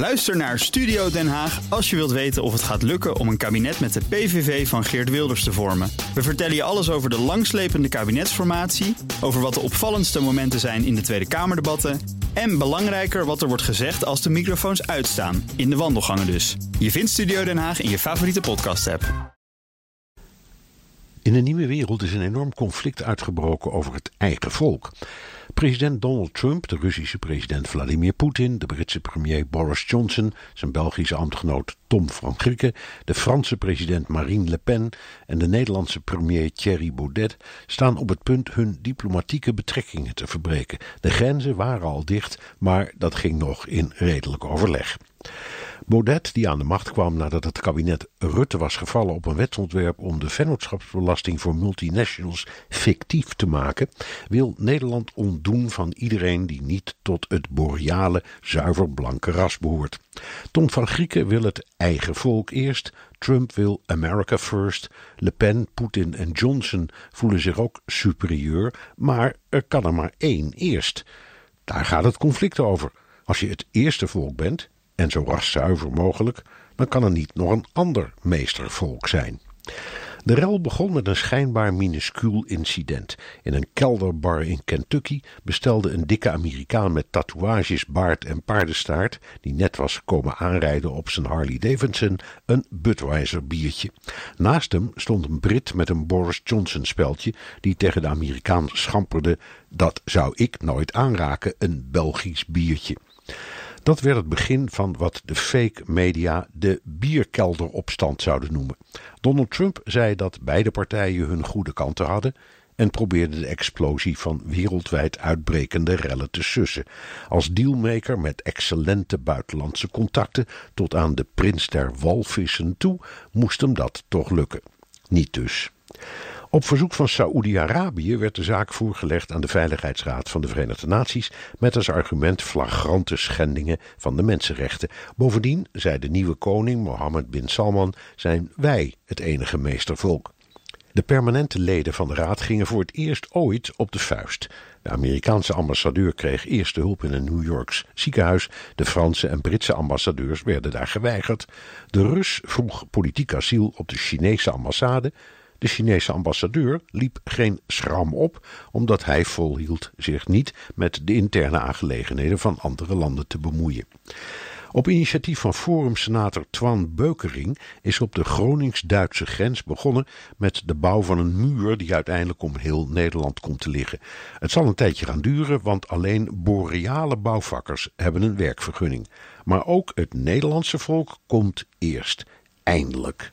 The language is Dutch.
Luister naar Studio Den Haag als je wilt weten of het gaat lukken om een kabinet met de PVV van Geert Wilders te vormen. We vertellen je alles over de langslepende kabinetsformatie, over wat de opvallendste momenten zijn in de Tweede Kamerdebatten en belangrijker wat er wordt gezegd als de microfoons uitstaan, in de wandelgangen dus. Je vindt Studio Den Haag in je favoriete podcast-app. In een nieuwe wereld is een enorm conflict uitgebroken over het eigen volk. President Donald Trump, de Russische president Vladimir Poetin, de Britse premier Boris Johnson, zijn Belgische ambtgenoot Tom van Grieken, de Franse president Marine Le Pen en de Nederlandse premier Thierry Baudet staan op het punt hun diplomatieke betrekkingen te verbreken. De grenzen waren al dicht, maar dat ging nog in redelijk overleg. Baudet, die aan de macht kwam nadat het kabinet Rutte was gevallen op een wetsontwerp om de vennootschapsbelasting voor multinationals fictief te maken, wil Nederland ontdoen van iedereen die niet tot het boreale, zuiver blanke ras behoort. Tom van Grieken wil het eigen volk eerst, Trump wil America first, Le Pen, Poetin en Johnson voelen zich ook superieur, maar er kan er maar één eerst. Daar gaat het conflict over. Als je het eerste volk bent, en zo ras zuiver mogelijk, dan kan er niet nog een ander meestervolk zijn. De rel begon met een schijnbaar minuscuul incident. In een kelderbar in Kentucky bestelde een dikke Amerikaan met tatoeages, baard en paardenstaart, die net was komen aanrijden op zijn Harley Davidson, een Budweiser biertje. Naast hem stond een Brit met een Boris Johnson speldje, die tegen de Amerikaan schamperde: Dat zou ik nooit aanraken, een Belgisch biertje. Dat werd het begin van wat de fake media de bierkelderopstand zouden noemen. Donald Trump zei dat beide partijen hun goede kanten hadden en probeerde de explosie van wereldwijd uitbrekende rellen te sussen. Als dealmaker met excellente buitenlandse contacten tot aan de prins der walvissen toe moest hem dat toch lukken. Niet dus. Op verzoek van Saoedi-Arabië werd de zaak voorgelegd aan de Veiligheidsraad van de Verenigde Naties met als argument flagrante schendingen van de mensenrechten. Bovendien, zei de nieuwe koning Mohammed bin Salman, zijn wij het enige meestervolk. De permanente leden van de raad gingen voor het eerst ooit op de vuist. De Amerikaanse ambassadeur kreeg eerste hulp in een New Yorks ziekenhuis. De Franse en Britse ambassadeurs werden daar geweigerd. De Rus vroeg politiek asiel op de Chinese ambassade. De Chinese ambassadeur liep geen schram op, omdat hij volhield zich niet met de interne aangelegenheden van andere landen te bemoeien. Op initiatief van Forum-senator Twan Beukering is op de Gronings-Duitse grens begonnen met de bouw van een muur die uiteindelijk om heel Nederland komt te liggen. Het zal een tijdje gaan duren, want alleen boreale bouwvakkers hebben een werkvergunning. Maar ook het Nederlandse volk komt eerst. Eindelijk.